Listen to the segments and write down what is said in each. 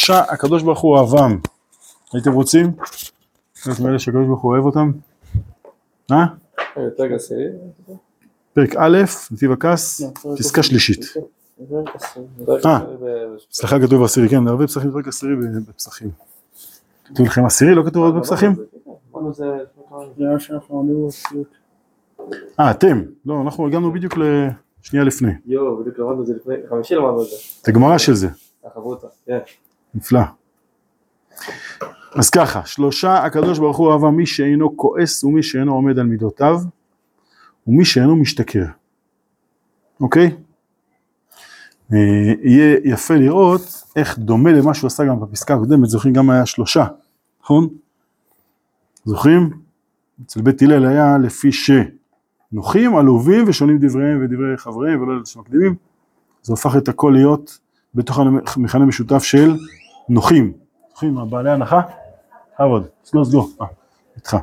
שלושה הקדוש ברוך הוא אוהבם. הייתם רוצים? להיות מאלה שהקדוש ברוך הוא אוהב אותם? אה? גסי. פרק א', נתיב הכעס, פסקה שלישית. אה. סליחה כתוב עשירי, כן, הרבה פסחים פרק עשירי בפסחים. כתוב לכם עשירי, לא כתוב עוד בפסחים? מה שאנחנו אמרנו בסיוט. אה, אתם. לא, אנחנו הגענו בדיוק לשנייה לפני. יואו, בדיוק למדנו את זה לפני, חמישי למדנו את זה. את הגמרא של זה. החברותה, כן. נפלא. אז ככה, שלושה הקדוש ברוך הוא אהבה מי שאינו כועס ומי שאינו עומד על מידותיו ומי שאינו משתכר. אוקיי? אה, יהיה יפה לראות איך דומה למה שהוא עשה גם בפסקה הקודמת, זוכרים גם היה שלושה, נכון? זוכרים? אצל בית הלל היה לפי שנוחים, עלובים ושונים דבריהם ודברי חבריהם ולא אלה שמקדימים, זה הופך את הכל להיות בתוך המכנה משותף של נוחים. זוכרים, בעלי הנחה? עבוד, סגור סגור, אה, איתך.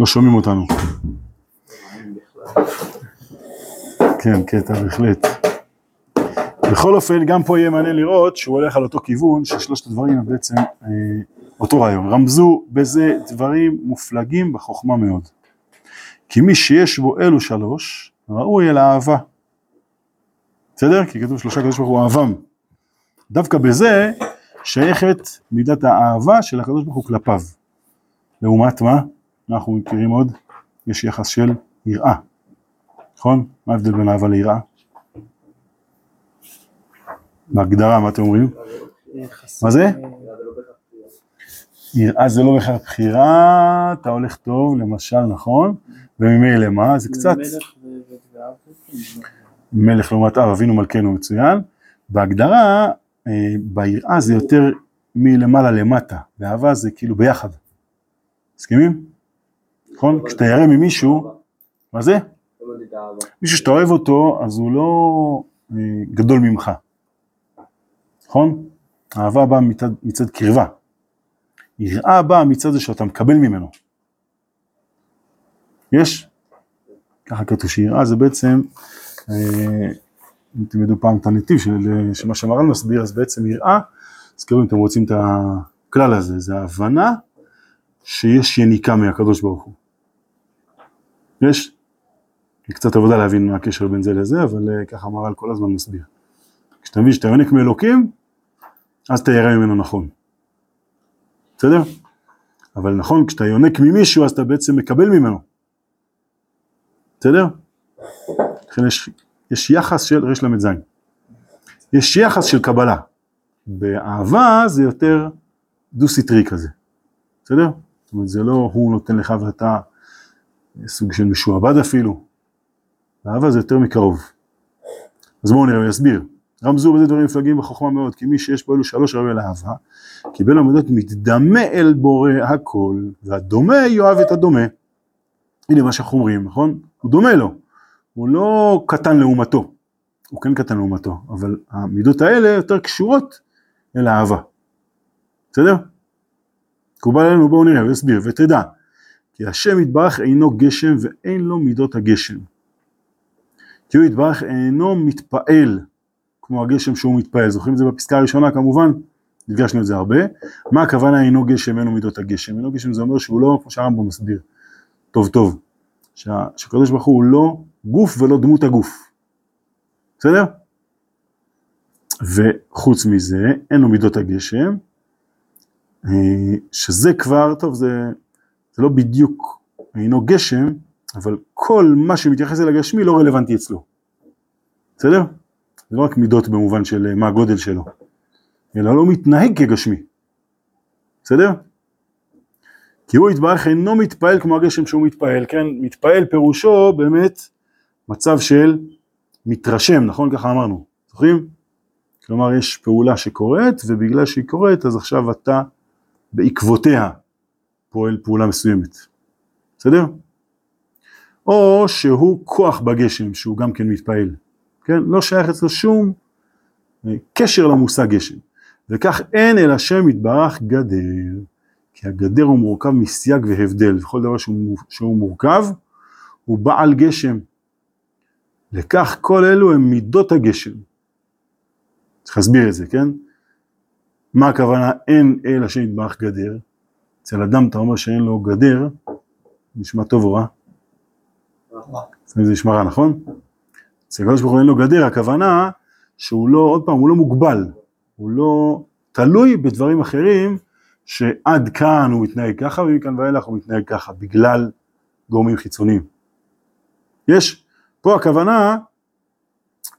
לא שומעים אותנו. כן, קטע, בהחלט. בכל אופן, גם פה יהיה מעניין לראות שהוא הולך על אותו כיוון, ששלושת הדברים הם בעצם אה, אותו רעיון. רמזו בזה דברים מופלגים בחוכמה מאוד. כי מי שיש בו אלו שלוש, ראוי אל האהבה. בסדר? כי כתוב שלושה קדוש ברוך הוא אהבם. דווקא בזה שייכת מידת האהבה של הקדוש ברוך הוא כלפיו. לעומת מה? מה אנחנו מכירים עוד? יש יחס של יראה. נכון? מה ההבדל בין אהבה ליראה? בהגדרה, מה אתם אומרים? מה זה? יראה זה לא בהכרח בחירה, אתה הולך טוב, למשל, נכון? וממילא מה? זה קצת... מלך. מלך לעומת אב, אבינו מלכנו מצוין. בהגדרה, אה, ביראה זה יותר מלמעלה למטה, באהבה זה כאילו ביחד. מסכימים? נכון? כשאתה ירא ממישהו, מה זה? מישהו שאתה אוהב אותו, אז הוא לא אה, גדול ממך. נכון? אהבה באה מצד, מצד קרבה. יראה באה מצד זה שאתה מקבל ממנו. יש? ככה כתוב שיראה זה בעצם, אה, אם תלמדו פעם את הנתיב של, של מה שהמר"ל מסביר, אז בעצם יראה, תזכרו אם אתם רוצים את הכלל הזה, זה ההבנה שיש יניקה מהקדוש ברוך הוא. יש? קצת עבודה להבין מה הקשר בין זה לזה, אבל אה, ככה המהר"ל כל הזמן מסביר. כשאתה מבין שאתה יונק מאלוקים, אז אתה ירא ממנו נכון. בסדר? אבל נכון, כשאתה יונק ממישהו, אז אתה בעצם מקבל ממנו. בסדר? לכן יש, יש יחס של רש ל"ז. יש יחס של קבלה. באהבה זה יותר דו-סטרי כזה. בסדר? זאת אומרת, זה לא הוא נותן לך ואתה סוג של משועבד אפילו. באהבה זה יותר מקרוב. אז בואו נראה, הוא יסביר. רמזו בזה דברים מפלגים בחוכמה מאוד, כי מי שיש בו אלו שלוש ראוי לאהבה, קיבל עמדות מתדמה אל בורא הכל, והדומה יאהב את הדומה. הנה מה שאנחנו אומרים, נכון? הוא דומה לו, הוא לא קטן לעומתו, הוא כן קטן לעומתו, אבל המידות האלה יותר קשורות אל האהבה. בסדר? מקובל עלינו, בואו נראה, הוא יסביר, ותדע, כי השם יתברך אינו גשם ואין לו מידות הגשם. כי הוא יתברך אינו מתפעל כמו הגשם שהוא מתפעל, זוכרים את זה בפסקה הראשונה כמובן, הדגשנו את זה הרבה, מה הכוונה אינו גשם אינו מידות הגשם, אינו גשם זה אומר שהוא לא, כמו שהרמב"ם מסביר, טוב טוב, שה- שהקדוש ברוך הוא לא גוף ולא דמות הגוף, בסדר? וחוץ מזה, אין לו מידות הגשם, אה, שזה כבר, טוב זה, זה לא בדיוק אינו גשם, אבל כל מה שמתייחס אל הגשמי לא רלוונטי אצלו, בסדר? זה לא רק מידות במובן של אה, מה הגודל שלו, אלא לא מתנהג כגשמי, בסדר? כי הוא יתברך אינו מתפעל כמו הגשם שהוא מתפעל, כן? מתפעל פירושו באמת מצב של מתרשם, נכון? ככה אמרנו, זוכרים? כלומר יש פעולה שקורית ובגלל שהיא קורית אז עכשיו אתה בעקבותיה פועל פעולה מסוימת, בסדר? או שהוא כוח בגשם שהוא גם כן מתפעל, כן? לא שייך אצלו שום אה, קשר למושג גשם. וכך אין אל השם יתברך גדר, כי הגדר הוא מורכב מסייג והבדל, וכל דבר שהוא, שהוא מורכב הוא בעל גשם. לכך כל אלו הם מידות הגשם. צריך להסביר את זה, כן? מה הכוונה אין אל השם יתברך גדר? אצל אדם אתה אומר שאין לו גדר, נשמע טוב או רע? זה נשמע רע, נכון? אצל הקדוש ברוך הוא אין לו גדר, הכוונה שהוא לא, עוד פעם, הוא לא מוגבל, הוא לא תלוי בדברים אחרים שעד כאן הוא מתנהג ככה ומכאן ואילך הוא מתנהג ככה, בגלל גורמים חיצוניים. יש, פה הכוונה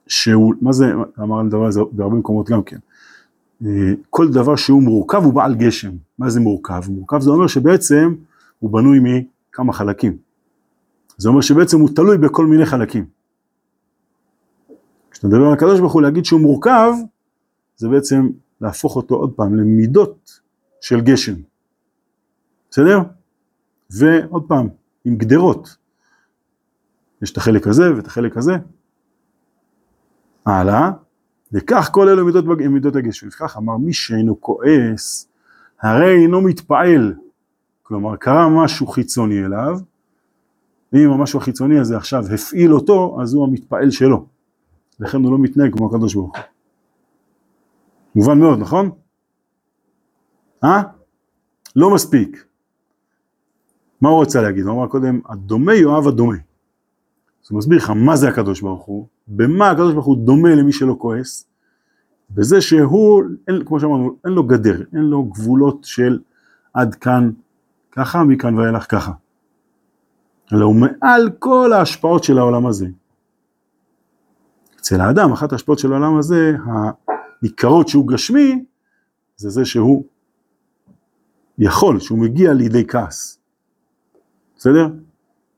שהוא, מה זה, אמרנו דבר הזה בהרבה מקומות גם כן, אה, כל דבר שהוא מורכב הוא בעל גשם. מה זה מורכב? מורכב זה אומר שבעצם הוא בנוי מכמה חלקים. זה אומר שבעצם הוא תלוי בכל מיני חלקים. כשאתה מדבר על הקדוש ברוך הוא להגיד שהוא מורכב, זה בעצם להפוך אותו עוד פעם למידות של גשם. בסדר? ועוד פעם, עם גדרות. יש את החלק הזה ואת החלק הזה. הלאה, וכך כל אלו מידות, מידות הגשם. וכך אמר מי שאינו כועס, הרי אינו מתפעל. כלומר, קרה משהו חיצוני אליו, ואם המשהו החיצוני הזה עכשיו הפעיל אותו, אז הוא המתפעל שלו. לכן הוא לא מתנהג כמו הקדוש ברוך הוא. מובן מאוד, נכון? אה? לא מספיק. מה הוא רוצה להגיד? הוא אמר קודם, הדומה יאהב הדומה. אז הוא מסביר לך מה זה הקדוש ברוך הוא, במה הקדוש ברוך הוא דומה למי שלא כועס, בזה שהוא, אין, כמו שאמרנו, אין לו גדר, אין לו גבולות של עד כאן ככה, מכאן ואילך ככה. אלא הוא מעל כל ההשפעות של העולם הזה. אצל האדם, אחת ההשפעות של העולם הזה, הניכרות שהוא גשמי, זה זה שהוא יכול, שהוא מגיע לידי כעס. בסדר?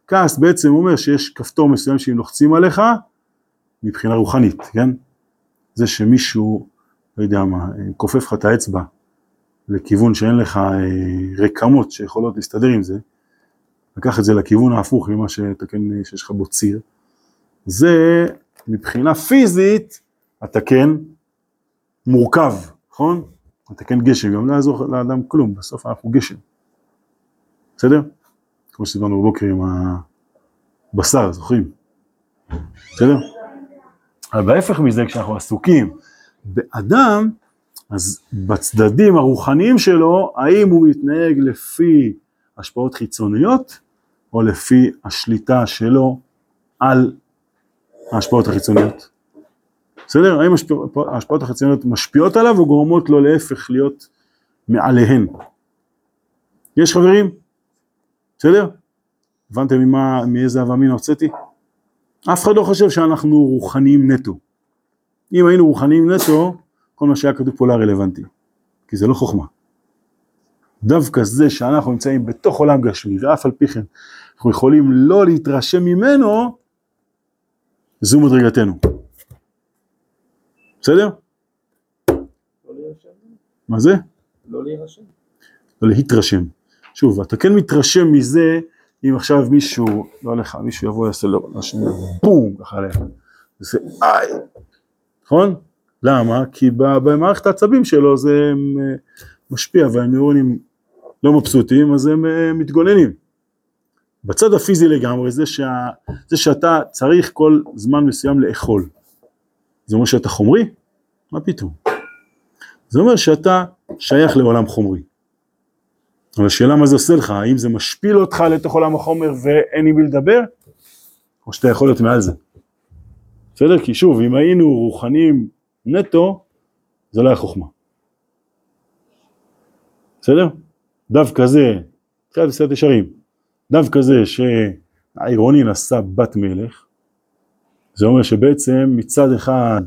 כעס בעצם אומר שיש כפתור מסוים שאם לוחצים עליך, מבחינה רוחנית, כן? זה שמישהו, לא יודע מה, כופף לך את האצבע לכיוון שאין לך אה, רקמות שיכולות להסתדר עם זה, לקח את זה לכיוון ההפוך ממה שאתה כן, שיש לך בו ציר, זה מבחינה פיזית אתה כן מורכב, נכון? אתה כן גשם, גם לא יעזור לאדם כלום, בסוף אנחנו גשם, בסדר? כמו שדיברנו בבוקר עם הבשר, זוכרים? בסדר? אבל בהפך מזה, כשאנחנו עסוקים באדם, אז בצדדים הרוחניים שלו, האם הוא מתנהג לפי השפעות חיצוניות, או לפי השליטה שלו על ההשפעות החיצוניות. בסדר? האם ההשפעות החיצוניות משפיעות עליו או גורמות לו להפך להיות מעליהן? יש חברים? בסדר? הבנתם ממה, מאיזה הווה אמינא הוצאתי? אף אחד לא חושב שאנחנו רוחניים נטו. אם היינו רוחניים נטו, כל מה שהיה כתוב פה לא רלוונטי, כי זה לא חוכמה. דווקא זה שאנחנו נמצאים בתוך עולם גשמי, ואף על פי כן אנחנו יכולים לא להתרשם ממנו, זו מדרגתנו. בסדר? לא. מה זה? לא להירשם. לא להתרשם. שוב, אתה כן מתרשם מזה, אם עכשיו מישהו, לא לך, מישהו יבוא ויעשה לו, בום, ככה עליך. זה איי, נכון? למה? כי במערכת העצבים שלו זה אה, משפיע, והנוירונים לא מבסוטים, אז הם אה, מתגוננים. בצד הפיזי לגמרי, זה, שה, זה שאתה צריך כל זמן מסוים לאכול. זה אומר שאתה חומרי? מה פתאום? זה אומר שאתה שייך לעולם חומרי. אבל השאלה מה זה עושה לך, האם זה משפיל אותך לתוך עולם החומר ואין עם מי לדבר, או שאתה יכול להיות מעל זה. בסדר? כי שוב, אם היינו רוחניים נטו, זה לא היה חוכמה. בסדר? דווקא זה, תחילת עשרת ישרים, דווקא זה שהעירוני נשא בת מלך, זה אומר שבעצם מצד אחד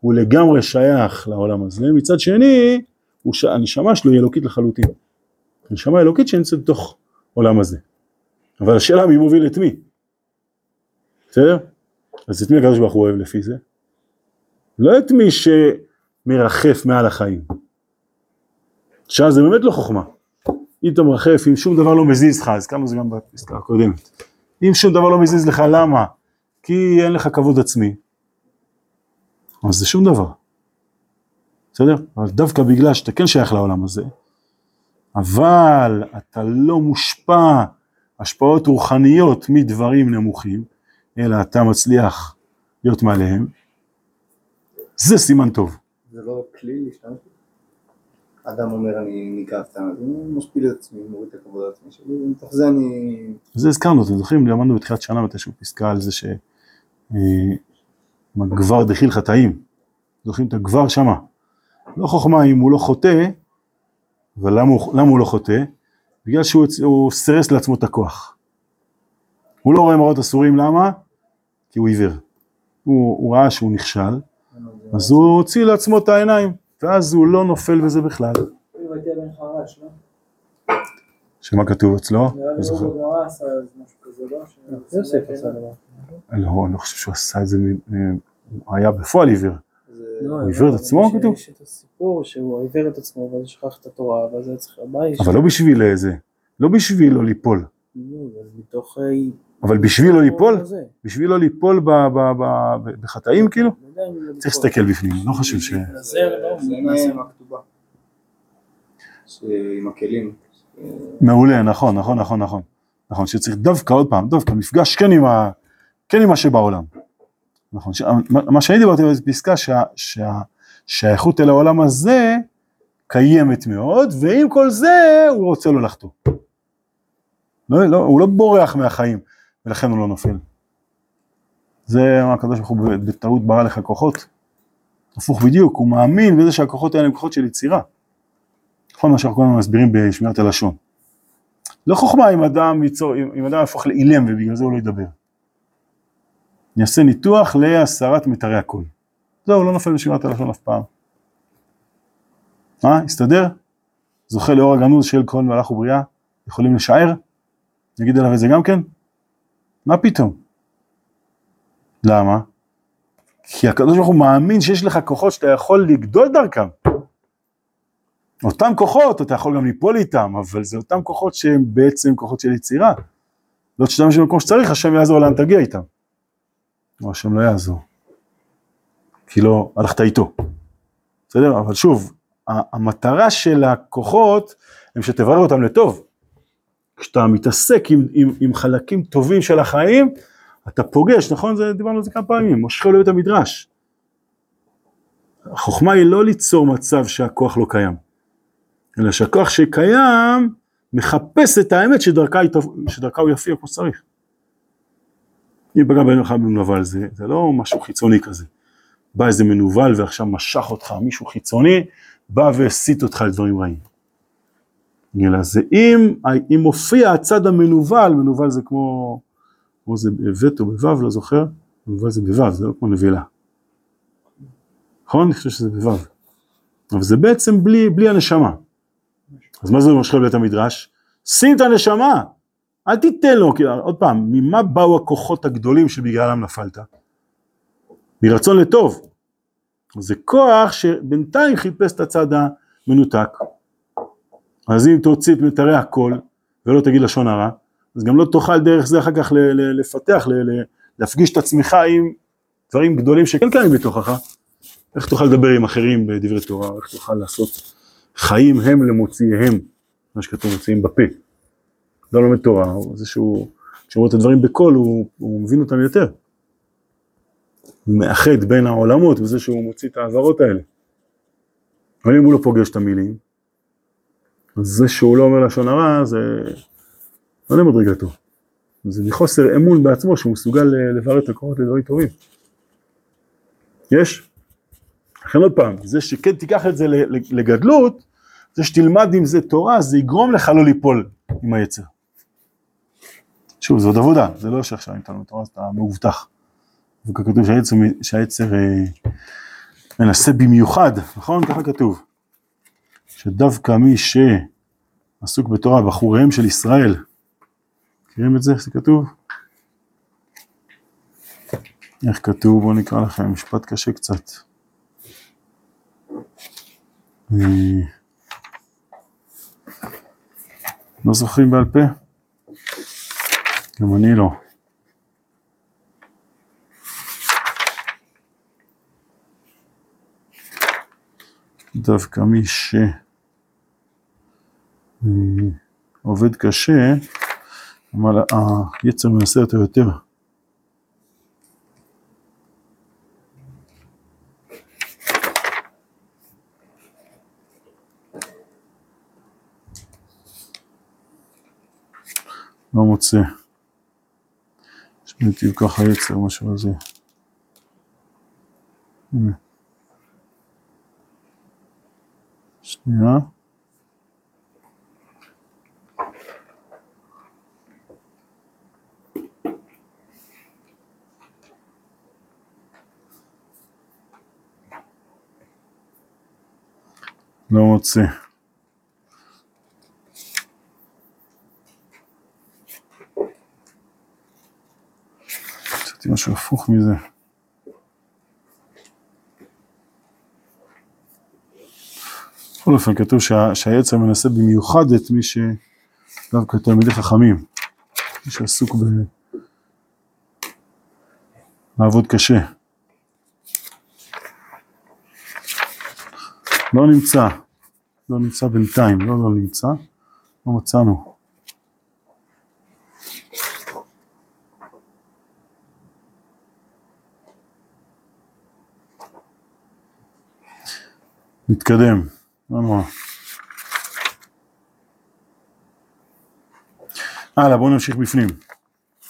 הוא לגמרי שייך לעולם הזה, מצד שני ש... הנשמה שלו היא אלוקית לחלוטין. הנשמה אלוקית שנמצאת בתוך עולם הזה. אבל השאלה מי מוביל את מי? בסדר? אז את מי הקדוש ברוך הוא אוהב לפי זה? לא את מי שמרחף מעל החיים. עכשיו זה באמת לא חוכמה. אם אתה מרחף, אם שום דבר לא מזיז לך, אז כמה זה גם בפסקה הקודמת. אם שום דבר לא מזיז לך, למה? כי אין לך כבוד עצמי. אז זה שום דבר. בסדר? אבל דווקא בגלל שאתה כן שייך לעולם הזה, אבל אתה לא מושפע השפעות רוחניות מדברים נמוכים, אלא אתה מצליח להיות מעליהם, זה סימן טוב. זה לא כלי להשתמש? אדם אומר אני ניגע סתם, אז אני משפיל את עצמי, מוריד את הכבוד העצמי שלי, ומתוך זה אני... זה הזכרנו, אתם זוכרים, למדנו בתחילת שנה מתישהו פסקה על זה ש... אה, גבר דחיל חטאים, זוכרים את הגבר שמה. לא חוכמה אם הוא לא חוטא, אבל למה הוא, למה הוא לא חוטא? בגלל שהוא הוא סירס לעצמו את הכוח. הוא לא רואה מראות אסורים, למה? כי הוא עיוור. הוא, הוא ראה שהוא נכשל, אז הוא הוציא לעצמו את העיניים, ואז הוא לא נופל בזה בכלל. לא? שמה כתוב אצלו? לא זוכר. לא? לא, אני לא חושב שהוא עשה את זה, הוא היה בפועל עיוור. לא, הוא עיוור את עצמו, יש- כתוב? יש את הסיפור שהוא עיוור את עצמו, ואז שכח את התורה, ואז היה צריך הבית. אבל לא בשביל אה, זה, לא בשביל לא ליפול, לא, אבל. אה, אבל בשביל לא ליפול. בשביל לא ליפול בחטאים כאילו, לא צריך. להסתכל בפנים, לא חושב ש... לא? זה להתנזר. עם הכלים. מעולה, נכון, נכון, נכון, נכון. נכון, שצריך דווקא עוד פעם, דווקא מפגש כן עם, ה, כן עם מה שבעולם. נכון, ש, מה, מה שאני דיברתי על זה פסקה שה- שה- שהאיכות אל העולם הזה קיימת מאוד, ועם כל זה הוא רוצה לא לחטוא. לא, לא, הוא לא בורח מהחיים, ולכן הוא לא נופל. זה מה הקדוש ברוך הוא בטעות ברא לך כוחות. הפוך בדיוק, הוא מאמין בזה שהכוחות האלה הם כוחות של יצירה. נכון מה שאנחנו הזמן מסבירים בשמירת הלשון. לא חוכמה אם אדם ייצור, אם אדם יהפוך לאילם ובגלל זה הוא לא ידבר. יעשה ניתוח להסרת מיתרי הקול. זהו, לא נופל בשמירת הלשון אף פעם. מה, הסתדר? זוכה לאור הגנוז של כהן מלאך ובריאה? יכולים לשער? נגיד עליו את זה גם כן? מה פתאום? למה? כי הקדוש ברוך הוא מאמין שיש לך כוחות שאתה יכול לגדול דרכם. אותם כוחות, אתה יכול גם ליפול איתם, אבל זה אותם כוחות שהם בעצם כוחות של יצירה. לא תשתמש במקום שצריך, השם יעזור לאן תגיע איתם. או השם לא יעזור. כי לא הלכת איתו. בסדר? אבל שוב, המטרה של הכוחות הם שתברר אותם לטוב. כשאתה מתעסק עם, עם, עם חלקים טובים של החיים, אתה פוגש, נכון? זה, דיברנו על זה כמה פעמים, מושכו לבית המדרש. החוכמה היא לא ליצור מצב שהכוח לא קיים. אלא שהכוח שקיים מחפש את האמת שדרכה, שדרכה הוא יפיע כמו שצריך. אם פגע בהם אחד מנוול זה, זה לא משהו חיצוני כזה. בא איזה מנוול ועכשיו משך אותך, מישהו חיצוני, בא והסית אותך לדברים רעים. אלא זה אם, אם מופיע הצד המנוול, מנוול זה כמו, כמו זה בבית או בוו, לא זוכר, מנוול זה בוו, זה לא כמו נבלה. נכון? אני חושב שזה בוו. אבל זה בעצם בלי, בלי הנשמה. אז מה זה מושכב בית המדרש? שים את הנשמה, אל תיתן לו, כי עוד פעם, ממה באו הכוחות הגדולים שבגללם נפלת? מרצון לטוב. זה כוח שבינתיים חיפש את הצד המנותק. אז אם תוציא את מיתרי הקול ולא תגיד לשון הרע, אז גם לא תוכל דרך זה אחר כך לפתח, להפגיש את עצמך עם דברים גדולים שכן קיימים בתוכך. איך תוכל לדבר עם אחרים בדברי תורה, איך תוכל לעשות חיים הם למוציאיהם, מה שכתוב מוציאים בפה. לא לומד תורה, זה שהוא, כשהוא רואה את הדברים בקול, הוא, הוא מבין אותם יותר. הוא מאחד בין העולמות בזה שהוא מוציא את העברות האלה. אבל אם הוא לא פוגש את המילים, אז זה שהוא לא אומר לשון הרע, זה לא למדרגתו. זה מחוסר אמון בעצמו שהוא מסוגל לברר את הקורות לדברים טובים. יש? לכן עוד פעם, זה שכן תיקח את זה לגדלות, זה שתלמד עם זה תורה, זה יגרום לך לא ליפול עם היצר. שוב, עוד עבודה, זה לא שעכשיו אם אתה תורה אז אתה מאובטח. וכתוב שהיצר, שהיצר אה, מנסה במיוחד, נכון? ככה כתוב. שדווקא מי שעסוק בתורה, בחוריהם של ישראל, מכירים את זה? איך זה כתוב? איך כתוב? בואו נקרא לכם, משפט קשה קצת. אה, לא זוכרים בעל פה? גם אני לא. דווקא מי שעובד קשה, אבל היצר מנסה אותו יותר. לא מוצא. לי נתיב ככה יצר, משהו. הנה. שנייה. לא מוצא. משהו הפוך מזה. בכל אופן כתוב שה, שהיצר מנסה במיוחד את מי שדווקא תלמידי חכמים, מי שעסוק ב... לעבוד קשה. לא נמצא, לא נמצא בינתיים, לא לא נמצא, לא מצאנו. נתקדם, לא נורא. הלאה, בואו נמשיך בפנים,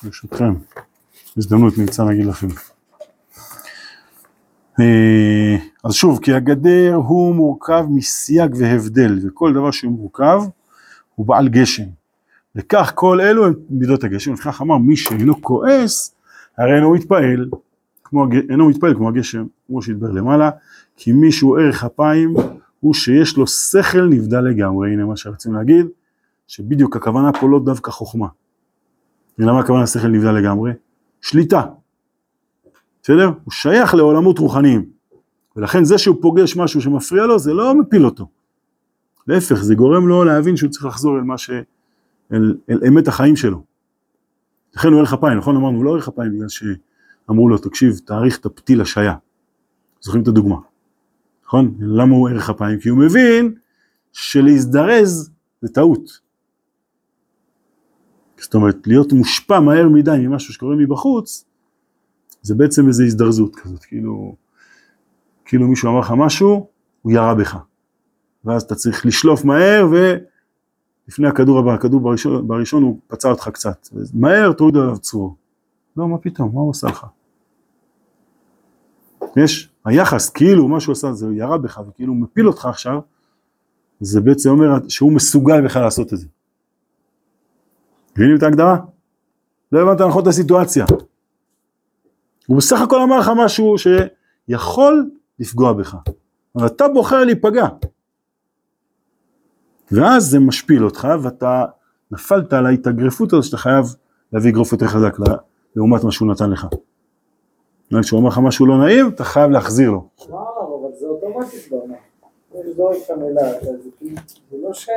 ברשותכם. הזדמנות נמצא להגיד לכם. אה, אז שוב, כי הגדר הוא מורכב מסייג והבדל, וכל דבר שהוא מורכב הוא בעל גשם. וכך כל אלו הם מידות הגשם, וכך אמר מי שאינו כועס, הרי אינו מתפעל, כמו, אינו מתפעל כמו הגשם, כמו שהתבר למעלה, כי מי שהוא ערך אפיים הוא שיש לו שכל נבדל לגמרי, הנה מה שרצינו להגיד, שבדיוק הכוונה פה לא דווקא חוכמה. ולמה הכוונה שכל נבדל לגמרי? שליטה. בסדר? הוא שייך לעולמות רוחניים. ולכן זה שהוא פוגש משהו שמפריע לו, זה לא מפיל אותו. להפך, זה גורם לו להבין שהוא צריך לחזור אל מה ש... אל, אל אמת החיים שלו. לכן הוא ערך אפיים, נכון? אמרנו, הוא לא ערך אפיים בגלל שאמרו לו, תקשיב, תאריך את הפתיל השעיה. זוכרים את הדוגמה, נכון? למה הוא ערך אפיים? כי הוא מבין שלהזדרז זה טעות. זאת אומרת, להיות מושפע מהר מדי ממשהו שקורה מבחוץ, זה בעצם איזו הזדרזות כזאת, כאילו, כאילו מישהו אמר לך משהו, הוא ירה בך. ואז אתה צריך לשלוף מהר ולפני הכדור הבא, הכדור בראשון, בראשון הוא פצע אותך קצת. מהר תוריד עליו צרור. לא, מה פתאום, מה הוא עשה לך? יש, היחס, כאילו מה שהוא עשה זה ירה בך וכאילו הוא מפיל אותך עכשיו, זה בעצם אומר שהוא מסוגל בכלל לעשות את זה. מבינים את ההגדרה? לא הבנת נכון את הסיטואציה. הוא בסך הכל אמר לך משהו שיכול לפגוע בך, אבל אתה בוחר להיפגע. ואז זה משפיל אותך ואתה נפלת על ההתאגרפות הזאת שאתה חייב להביא אגרוף יותר חזק לעומת מה שהוא נתן לך. כשהוא אומר לך משהו לא נעים, אתה חייב להחזיר לו. מה אמר, אבל זה אוטומטית בעונה. יש זורק את המילה, זה כאילו- זה לא ש...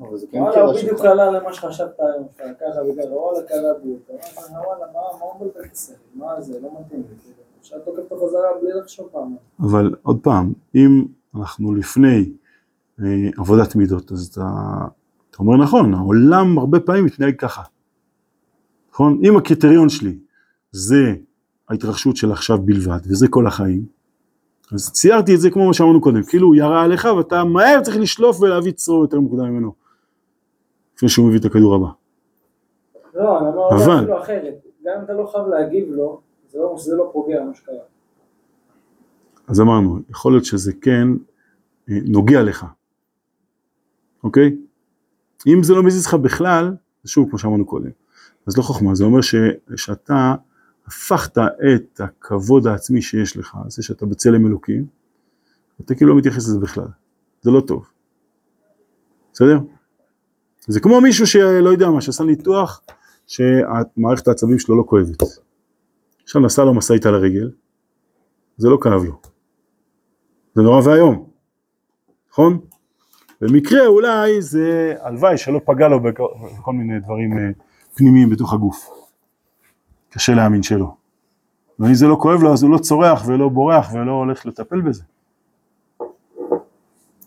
אבל זה כן וואלה, הוא קרע בדיוק שלך. קלע למה שחשבת היום, שאתה ככה וככה, וואלה קלע בי אותו. אמרתי, וואלה, מה מה הוא מבלבל את השכל? מה זה, לא מתאים לי. כאילו. עכשיו תוקף את החזרה בלי לחשוב פעם. אבל עוד פעם, אם אנחנו לפני אה, עבודת מידות, אז אתה, אתה אומר נכון, העולם הרבה פעמים מתנהג ככה. נכון? אם הקריטריון שלי זה ההתרחשות של עכשיו בלבד, וזה כל החיים, אז ציירתי את זה כמו מה שאמרנו קודם, כאילו הוא ירה עליך ואתה מהר צריך לשלוף ולהביא צרור יותר מוקדם ממנו, לפני שהוא מביא את הכדור הבא. לא, אני אומר אבל- אפילו אחרת. גם אם אתה לא חייב להגיב לו, זה לא שזה לא פוגע מה שקרה. אז אמרנו, יכול להיות שזה כן אה, נוגע לך, אוקיי? אם זה לא מזיז לך בכלל, זה שוב כמו שאמרנו קודם, אז לא חוכמה, זה אומר ש, שאתה הפכת את הכבוד העצמי שיש לך, זה שאתה בצלם אלוקים, אתה כאילו לא מתייחס לזה בכלל, זה לא טוב, בסדר? זה כמו מישהו שלא יודע מה, שעשה ניתוח שמערכת העצבים שלו לא כואבת. עכשיו נסע לו משאית על הרגל, זה לא כאב לו. זה נורא ואיום, נכון? במקרה אולי זה הלוואי שלא פגע לו בכל מיני דברים אה, פנימיים בתוך הגוף. קשה להאמין שלא. ואם זה לא כואב לו אז הוא לא צורח ולא בורח ולא הולך לטפל בזה.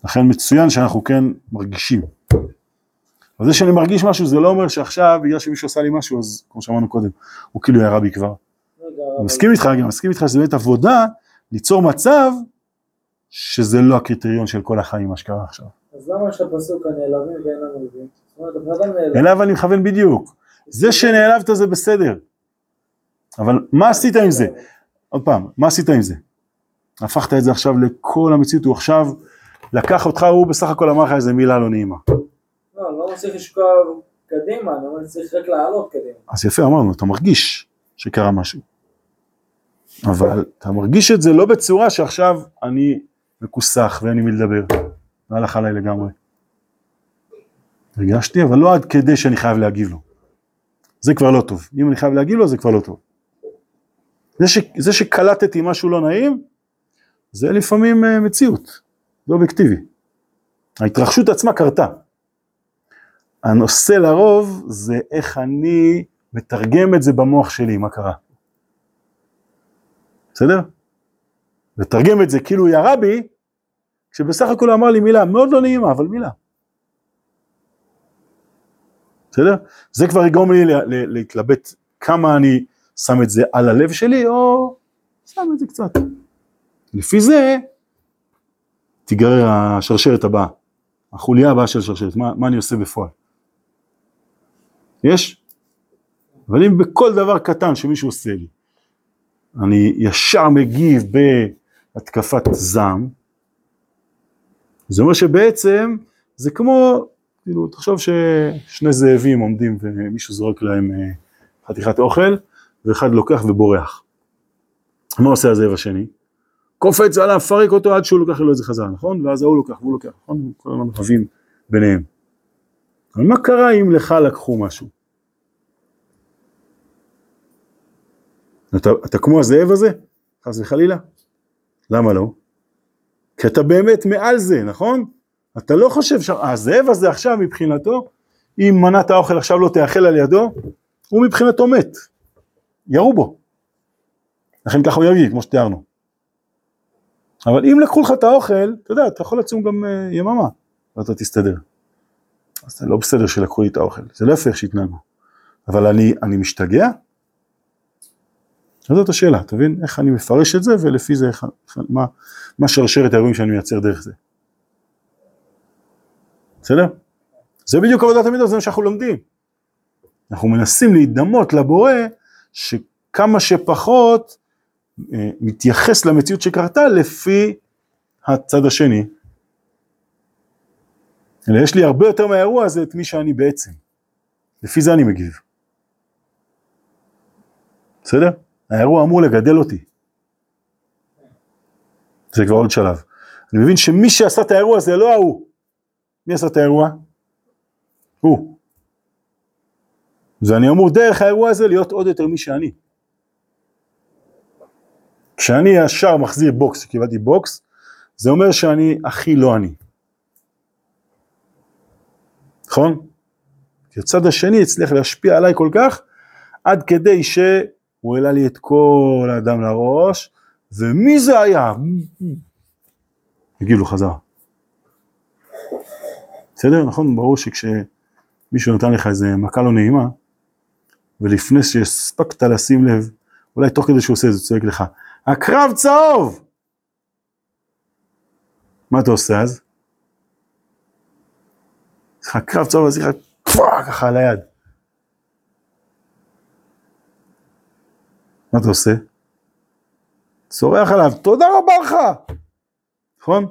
לכן מצוין שאנחנו כן מרגישים. אבל זה שאני מרגיש משהו זה לא אומר שעכשיו בגלל שמישהו עשה לי משהו אז כמו שאמרנו קודם הוא כאילו ירה בי כבר. אני מסכים איתך, אני מסכים איתך שזה באמת עבודה ליצור מצב שזה לא הקריטריון של כל החיים מה שקרה עכשיו. אז למה יש את הפסוק הנעלבים הבן אדם נעלם. אליו אני מכוון בדיוק. זה שנעלבת זה בסדר. אבל מה עשית עם זה? עוד פעם, מה עשית עם זה? הפכת את זה עכשיו לכל המציאות, הוא עכשיו לקח אותך, הוא בסך הכל אמר לך איזה מילה לא נעימה. לא, אני לא מצליח לשקוע קדימה, אני אומר, צריך רק לעלות קדימה. אז יפה, אמרנו, אתה מרגיש שקרה משהו. אבל אתה מרגיש את זה לא בצורה שעכשיו אני מכוסח ואין לי מי לדבר. והלך עליי לגמרי. הרגשתי, אבל לא עד כדי שאני חייב להגיב לו. זה כבר לא טוב. אם אני חייב להגיב לו, זה כבר לא טוב. זה, ש, זה שקלטתי משהו לא נעים, זה לפעמים אה, מציאות, זה אובייקטיבי. ההתרחשות עצמה קרתה. הנושא לרוב זה איך אני מתרגם את זה במוח שלי, מה קרה. בסדר? לתרגם את זה כאילו ירה בי, כשבסך הכל הוא אמר לי מילה מאוד לא נעימה, אבל מילה. בסדר? זה כבר יגרום לי לה- לה- להתלבט כמה אני שם את זה על הלב שלי, או שם את זה קצת. לפי זה תיגרר השרשרת הבאה, החוליה הבאה של השרשרת, מה, מה אני עושה בפועל. יש? אבל אם בכל דבר קטן שמישהו עושה לי, אני ישר מגיב בהתקפת זעם, זה אומר שבעצם זה כמו, כאילו, תחשוב ששני זאבים עומדים ומישהו זורק להם אה, חתיכת אוכל, ואחד לוקח ובורח. מה עושה הזאב השני? קופץ עליו, פרק אותו עד שהוא לוקח לו את זה חזרה, נכון? ואז ההוא לוקח והוא לוקח, נכון? כל הזמן רבים ביניהם. אבל מה קרה אם לך לקחו משהו? אתה, אתה כמו הזאב הזה? חס וחלילה? למה לא? כי אתה באמת מעל זה, נכון? אתה לא חושב שהזאב הזה עכשיו מבחינתו, אם מנת האוכל עכשיו לא תאכל על ידו, הוא מבחינתו מת. ירו בו. לכן ככה הוא יגיד, כמו שתיארנו. אבל אם לקחו לך את האוכל, אתה יודע, אתה יכול לצום גם uh, יממה, ואתה תסתדר. אז זה לא בסדר שלקחו לי את האוכל, זה לא יפה איך שהתנהגו. אבל אני, אני משתגע? זאת השאלה, אתה מבין? איך אני מפרש את זה, ולפי זה, איך, מה, מה שרשרת האירועים שאני מייצר דרך זה. בסדר? זה בדיוק עבודת המידות, זה מה שאנחנו לומדים. אנחנו מנסים להידמות לבורא, שכמה שפחות אה, מתייחס למציאות שקרתה לפי הצד השני. אלא יש לי הרבה יותר מהאירוע הזה את מי שאני בעצם. לפי זה אני מגיב. בסדר? האירוע אמור לגדל אותי. זה כבר עוד שלב. אני מבין שמי שעשה את האירוע זה לא ההוא. מי עשה את האירוע? הוא. ואני אמור דרך האירוע הזה להיות עוד יותר מי שאני. כשאני ישר מחזיר בוקס, קיבלתי בוקס, זה אומר שאני הכי לא אני. נכון? כי הצד השני הצליח להשפיע עליי כל כך, עד כדי שהוא העלה לי את כל האדם לראש, ומי זה היה? הגיב לו חזרה. בסדר? נכון? ברור שכשמישהו נתן לך איזה מכה לא נעימה, ולפני שהספקת לשים לב, אולי תוך כדי שהוא עושה את זה, צועק לך, הקרב צהוב! מה אתה עושה אז? יש לך קרב צהוב, אז יש לך ככה על היד. מה אתה עושה? צורח עליו, תודה רבה לך! נכון?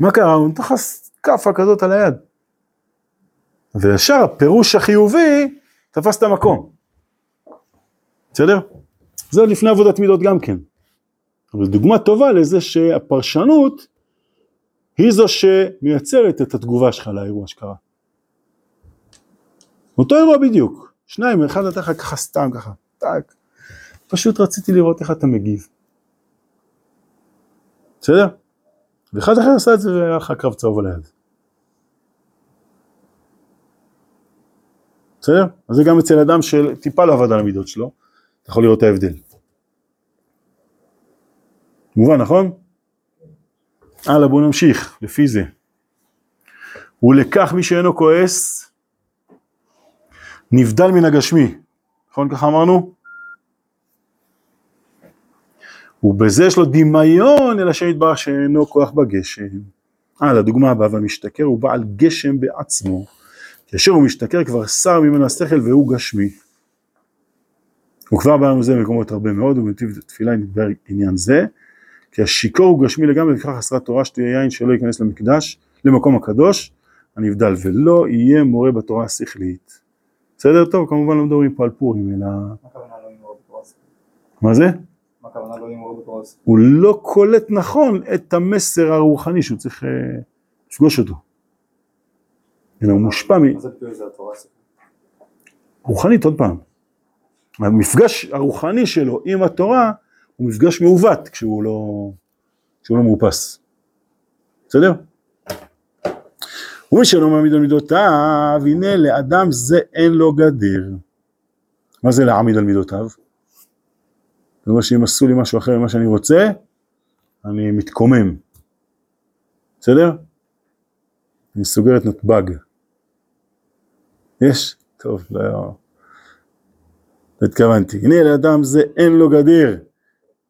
מה קרה? הוא נתן לך כאפה כזאת על היד. וישר הפירוש החיובי תפס את המקום. בסדר? זה עוד לפני עבודת מידות גם כן. אבל דוגמה טובה לזה שהפרשנות היא זו שמייצרת את התגובה שלך לאירוע שקרה. אותו אירוע בדיוק, שניים, אחד נתן לך ככה סתם ככה, טאק. פשוט רציתי לראות איך אתה מגיב. בסדר? ואחד אחר עשה את זה והיה לך קרב צהוב על היד. בסדר? אז זה גם אצל אדם שטיפה לא עבד על המידות שלו, אתה יכול לראות את ההבדל. מובן, נכון? הלאה, בואו נמשיך, לפי זה. ולקח מי שאינו כועס, נבדל מן הגשמי, נכון ככה אמרנו? ובזה יש לו דמיון אל השם יתברך שאינו כוח בגשם. הלאה, דוגמה הבאה, והמשתכר הוא בעל גשם בעצמו, כאשר הוא משתכר כבר שר ממנו השכל והוא גשמי. הוא כבר בא לנו זה במקומות הרבה מאוד, ובנתיב תפילה נדבר עניין זה, כי השיכור הוא גשמי לגמרי, וכך חסרת תורה שתהיה יין שלא ייכנס למקדש, למקום הקדוש, הנבדל, ולא יהיה מורה בתורה השכלית. בסדר טוב, כמובן לא מדברים פה על פורים, אלא... מה הכוונה לא למרוד בתורה הספרית? מה זה? מה הכוונה לא למרוד בתורה הספרית? הוא לא קולט נכון את המסר הרוחני שהוא צריך אה, לפגוש אותו. אלא הוא מושפע מ... רוחנית עוד פעם. המפגש הרוחני שלו עם התורה הוא מפגש מעוות כשהוא לא, כשהוא לא מאופס. בסדר? ומי שלא מעמיד על מידותיו, הנה לאדם זה אין לו גדר. מה זה להעמיד על מידותיו? זה אומר שאם עשו לי משהו אחר ממה שאני רוצה, אני מתקומם. בסדר? אני סוגר את נתב"ג. יש? טוב, לא... התכוונתי. הנה לאדם זה אין לו גדר,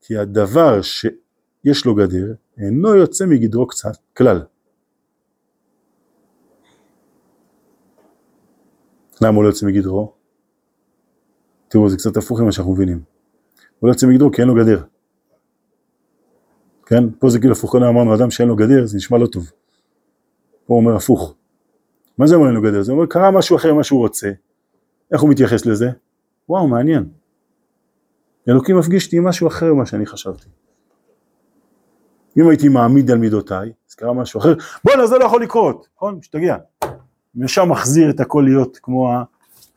כי הדבר שיש לו גדר אינו יוצא מגדרו קצת, כלל. למה הוא לא יוצא מגדרו? תראו, זה קצת הפוך ממה שאנחנו מבינים. הוא לא יוצא מגדרו כי אין לו גדר. כן? פה זה כאילו הפוך, אמרנו אדם שאין לו גדר, זה נשמע לא טוב. פה הוא אומר הפוך. מה זה אומר אין לו גדר? זה אומר קרה משהו אחר ממה שהוא רוצה. איך הוא מתייחס לזה? וואו, מעניין. אלוקים מפגיש אותי עם משהו אחר ממה שאני חשבתי. אם הייתי מעמיד על מידותיי, אז קרה משהו אחר, בואנה זה לא יכול לקרות, נכון? משתגע. וישר מחזיר את הכל להיות כמו ה...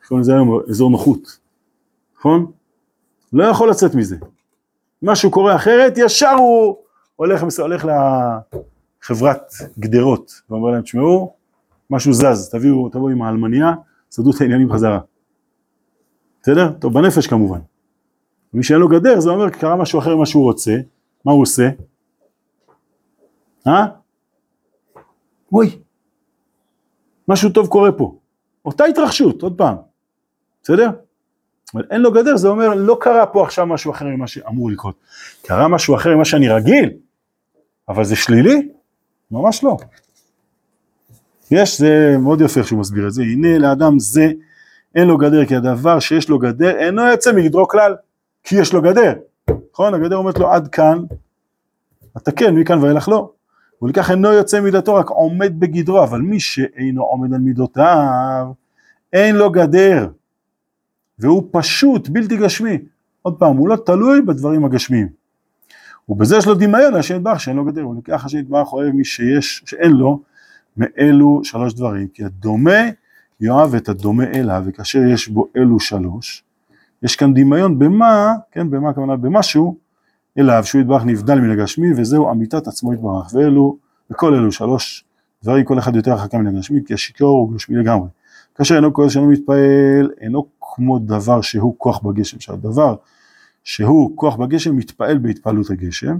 קוראים לזה היום? אזור נוחות, נכון? לא יכול לצאת מזה. משהו קורה אחרת, ישר הוא הולך, הולך לחברת גדרות, ואומר להם, תשמעו, משהו זז, תביאו, תבואו עם האלמניה, סדרו את העניינים בחזרה. בסדר? טוב, בנפש כמובן. מי שאין לו גדר, זה אומר, קרה משהו אחר ממה שהוא רוצה, מה הוא עושה? אה? אוי, משהו טוב קורה פה. אותה התרחשות, עוד פעם, בסדר? אבל אין לו גדר, זה אומר, לא קרה פה עכשיו משהו אחר ממה שאמור לקרות. קרה משהו אחר ממה שאני רגיל, אבל זה שלילי? ממש לא. יש, זה מאוד יפה איך שהוא מסביר את זה, הנה לאדם זה אין לו גדר, כי הדבר שיש לו גדר אינו יוצא מגדרו כלל, כי יש לו גדר. נכון? הגדר אומרת לו עד כאן, אתה כן, מכאן ואילך לא. ולכך אינו יוצא מידתו, רק עומד בגדרו, אבל מי שאינו עומד על מידותיו, אין לו גדר. והוא פשוט, בלתי גשמי. עוד פעם, הוא לא תלוי בדברים הגשמיים. ובזה יש לו דמיון להשם יתברך שאין לו גדר, ולכך השם יתברך אוהב מי שיש, שאין לו, מאלו שלוש דברים, כי הדומה יאהב את הדומה אליו, וכאשר יש בו אלו שלוש, יש כאן דמיון במה, כן, במה הכוונה? במשהו אליו, שהוא יתברך נבדל מן הגשמי, וזהו אמיתת עצמו יתברך, ואלו, וכל אלו שלוש דברים, כל אחד יותר רחקה מן הגשמי, כי השיכור הוא גשמי לגמרי. כאשר אינו כועס שאינו מתפעל, אינו כמו דבר שהוא כוח בגשם, שהדבר שהוא כוח בגשם מתפעל בהתפעלות הגשם,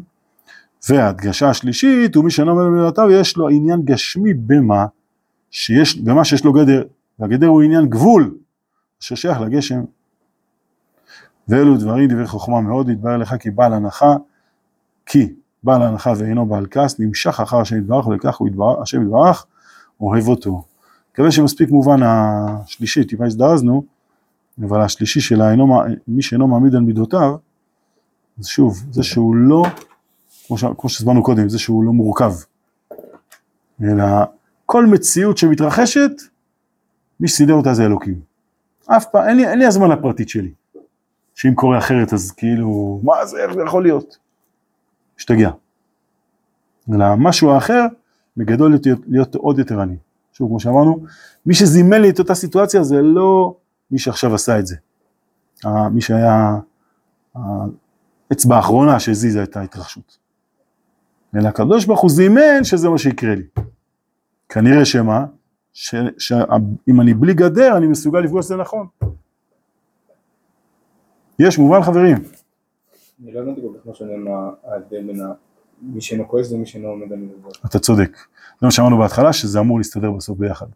וההדגשה השלישית הוא מי שאינו עומד במילותיו יש לו עניין גשמי במה שיש, במה שיש לו גדר, והגדר הוא עניין גבול אשר שייך לגשם. ואלו דברים דברי חוכמה מאוד יתברר לך כי בעל הנחה, כי בעל הנחה ואינו בעל כעס נמשך אחר השם יתברך ולכך הוא יתברך, השם יתברך אוהב אותו. מקווה שמספיק מובן השלישי, טיפה הזדרזנו, אבל השלישי שלה, מי שאינו מעמיד על מידותיו, אז שוב, זה שהוא לא, כמו, ש, כמו שהסברנו קודם, זה שהוא לא מורכב, אלא כל מציאות שמתרחשת, מי שסידר אותה זה אלוקים. אף פעם, אין לי, אין לי הזמן לפרטית שלי, שאם קורה אחרת אז כאילו, מה זה, איך זה יכול להיות? משתגע. אלא משהו האחר, בגדול להיות, להיות עוד יותר עני. שוב, כמו שאמרנו, מי שזימן לי את אותה סיטואציה זה לא מי שעכשיו עשה את זה. מי שהיה האצבע האחרונה שהזיזה את ההתרחשות. אלא הקדוש ברוך הוא זימן שזה מה שיקרה לי. כנראה שמה? שאם אני בלי גדר אני מסוגל לפגוש את זה נכון. יש מובן חברים. אני לא הבנתי כל כך מה שאני מה ההבדל בין מי שאינו כועס ומי שאינו עומד על מידות. אתה צודק. זה מה שאמרנו בהתחלה שזה אמור להסתדר בסוף ביחד.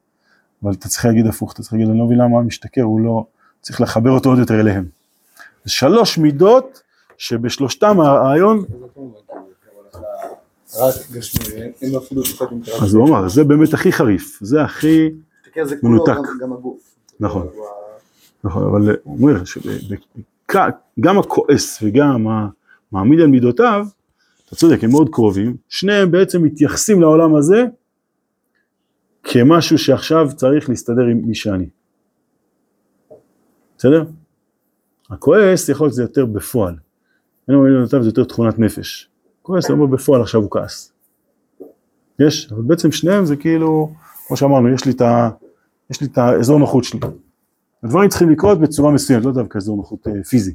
אבל אתה צריך להגיד הפוך, אתה צריך להגיד אני לא מבין למה המשתכר הוא לא, צריך לחבר אותו עוד יותר אליהם. שלוש מידות שבשלושתם הרעיון, רק גשמי, אין לו אפילו טיפת אינטראקציה. אז הוא אמר, זה באמת הכי חריף, זה הכי, מנותק. גם- גם הגוף. נכון. נכון, אבל הוא אומר שגם הכועס וגם המעמיד על מידותיו, אתה צודק, הם מאוד קרובים, שניהם בעצם מתייחסים לעולם הזה כמשהו שעכשיו צריך להסתדר עם מי שאני. בסדר? הכועס יכול להיות שזה יותר בפועל. אין לו מידותיו זה יותר תכונת נפש. כועס זה אומר בפועל עכשיו הוא כעס. יש, אבל בעצם שניהם זה כאילו, כמו שאמרנו, יש לי את ה... יש לי את האזור נוחות שלי. הדברים צריכים לקרות בצורה מסוימת, לא דווקא אזור נוחות אה, פיזי,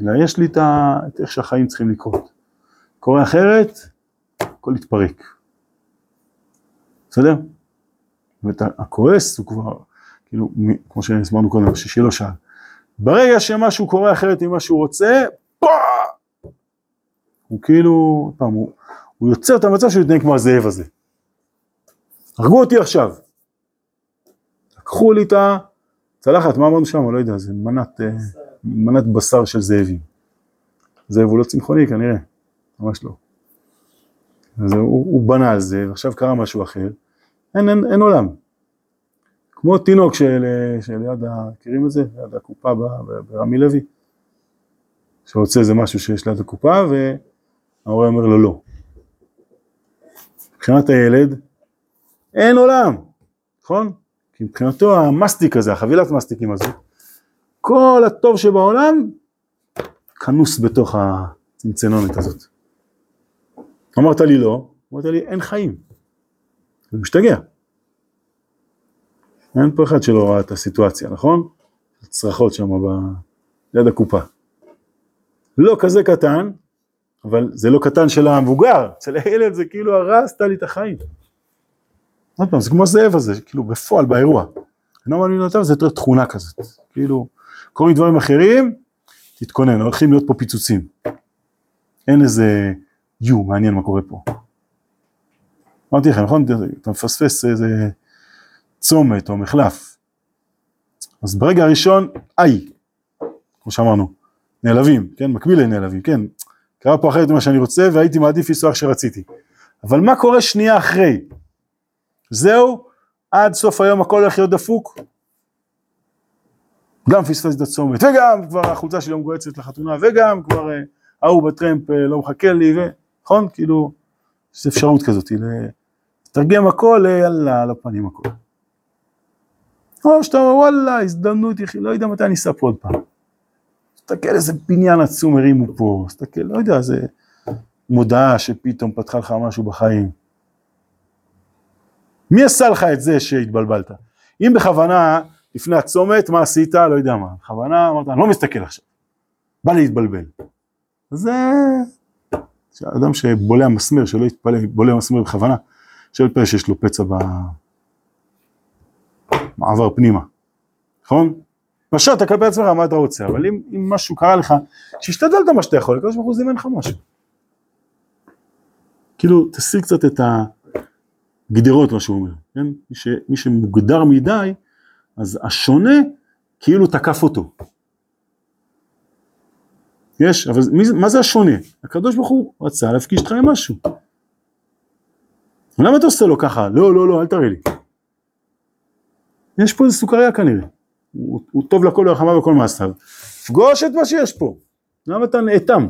אלא יש לי את, ה... את איך שהחיים צריכים לקרות. קורה אחרת, הכל יתפרק. בסדר? זאת הכועס הוא כבר, כאילו, כמו שהסברנו קודם, ששילה שאל, ברגע שמשהו קורה אחרת ממה שהוא רוצה, פאה! הוא כאילו, פעם, הוא, הוא יוצר את המצב שהוא יתנהג כמו הזאב הזה. הרגו אותי עכשיו. לקחו לי את הצלחת, מה אמרנו שם? לא יודע, זה מנת, אה, מנת בשר של זאבים. זאב הוא לא צמחוני כנראה, ממש לא. אז הוא, הוא בנה על זה, ועכשיו קרה משהו אחר, אין, אין, אין עולם. כמו תינוק של, אה, שליד, ה- מכירים את זה? ליד הקופה ברמי לוי, שרוצה איזה משהו שיש ליד הקופה, וההורה אומר לו לא. מבחינת הילד, אין עולם, נכון? כי מבחינתו המסטיק הזה, החבילת מסטיקים הזו, כל הטוב שבעולם כנוס בתוך הצנצנונת הזאת. אמרת לי לא, אמרת לי אין חיים. הוא משתגע. אין פה אחד שלא ראה את הסיטואציה, נכון? צרחות שם ב- ליד הקופה. לא כזה קטן, אבל זה לא קטן של המבוגר, אצל הילד זה כאילו הרסת לי את החיים. עוד פעם, זה כמו הזאב הזה, כאילו בפועל, באירוע. אינו מאמין אותם, זה יותר תכונה כזאת. כאילו, קורים דברים אחרים, תתכונן, הולכים להיות פה פיצוצים. אין איזה, יו, מעניין מה קורה פה. אמרתי לכם, נכון? אתה מפספס איזה צומת או מחלף. אז ברגע הראשון, איי, כמו שאמרנו, נעלבים, כן? מקביל לנעלבים, כן? קרה פה אחרת ממה שאני רוצה והייתי מעדיף לנסוע איך שרציתי. אבל מה קורה שנייה אחרי? זהו, עד סוף היום הכל הולך להיות דפוק. גם פספס את הצומת, וגם כבר החולצה שלי לא מגועצת לחתונה, וגם כבר אה, ההוא בטרמפ אה, לא מחכה לי. נכון? כאילו, יש אפשרות כזאת, לתרגם הכל, אה, יאללה, על הפנים הכל. או שאתה אומר, וואלה, הזדמנות, לא יודע מתי אני אסע פה עוד פעם. תסתכל איזה בניין עצום הרימו פה, תסתכל, לא יודע, איזה מודעה שפתאום פתחה לך משהו בחיים. מי עשה לך את זה שהתבלבלת? אם בכוונה, לפני הצומת, מה עשית? לא יודע מה. בכוונה אמרת, אני לא מסתכל עכשיו. בא להתבלבל. זה... אדם שבולע מסמר, שלא יתפלא, בולע מסמר בכוונה, שלא יתפלא שיש לו פצע במעבר פנימה. נכון? פשטת כלפי עצמך מה אתה רוצה, אבל אם, אם משהו קרה לך, שהשתדלת מה שאתה יכול, הקדוש ברוך הוא זימן לך משהו. כאילו, תסיר קצת את הגדרות, מה שהוא אומר, כן? מי, ש, מי שמוגדר מדי, אז השונה כאילו תקף אותו. יש, אבל מי, מה זה השונה? הקדוש ברוך הוא רצה להפגיש אותך עם משהו. למה אתה עושה לו ככה? לא, לא, לא, אל תראה לי. יש פה איזה סוכריה כנראה. הוא, הוא טוב לכל הרחמה וכל מעשיו. פגוש את מה שיש פה. למה אתה נאטם?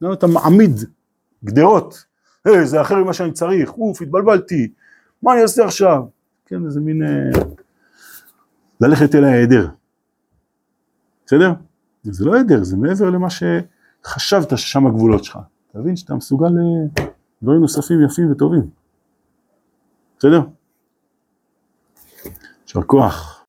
למה אתה מעמיד גדרות? היי, זה אחר ממה שאני צריך, אוף, התבלבלתי, מה אני אעשה עכשיו? כן, איזה מין... אה, ללכת אל ההיעדר. בסדר? זה לא היעדר, זה מעבר למה שחשבת ששם הגבולות שלך. אתה מבין שאתה מסוגל לדברים נוספים יפים וטובים. בסדר? יישר כוח.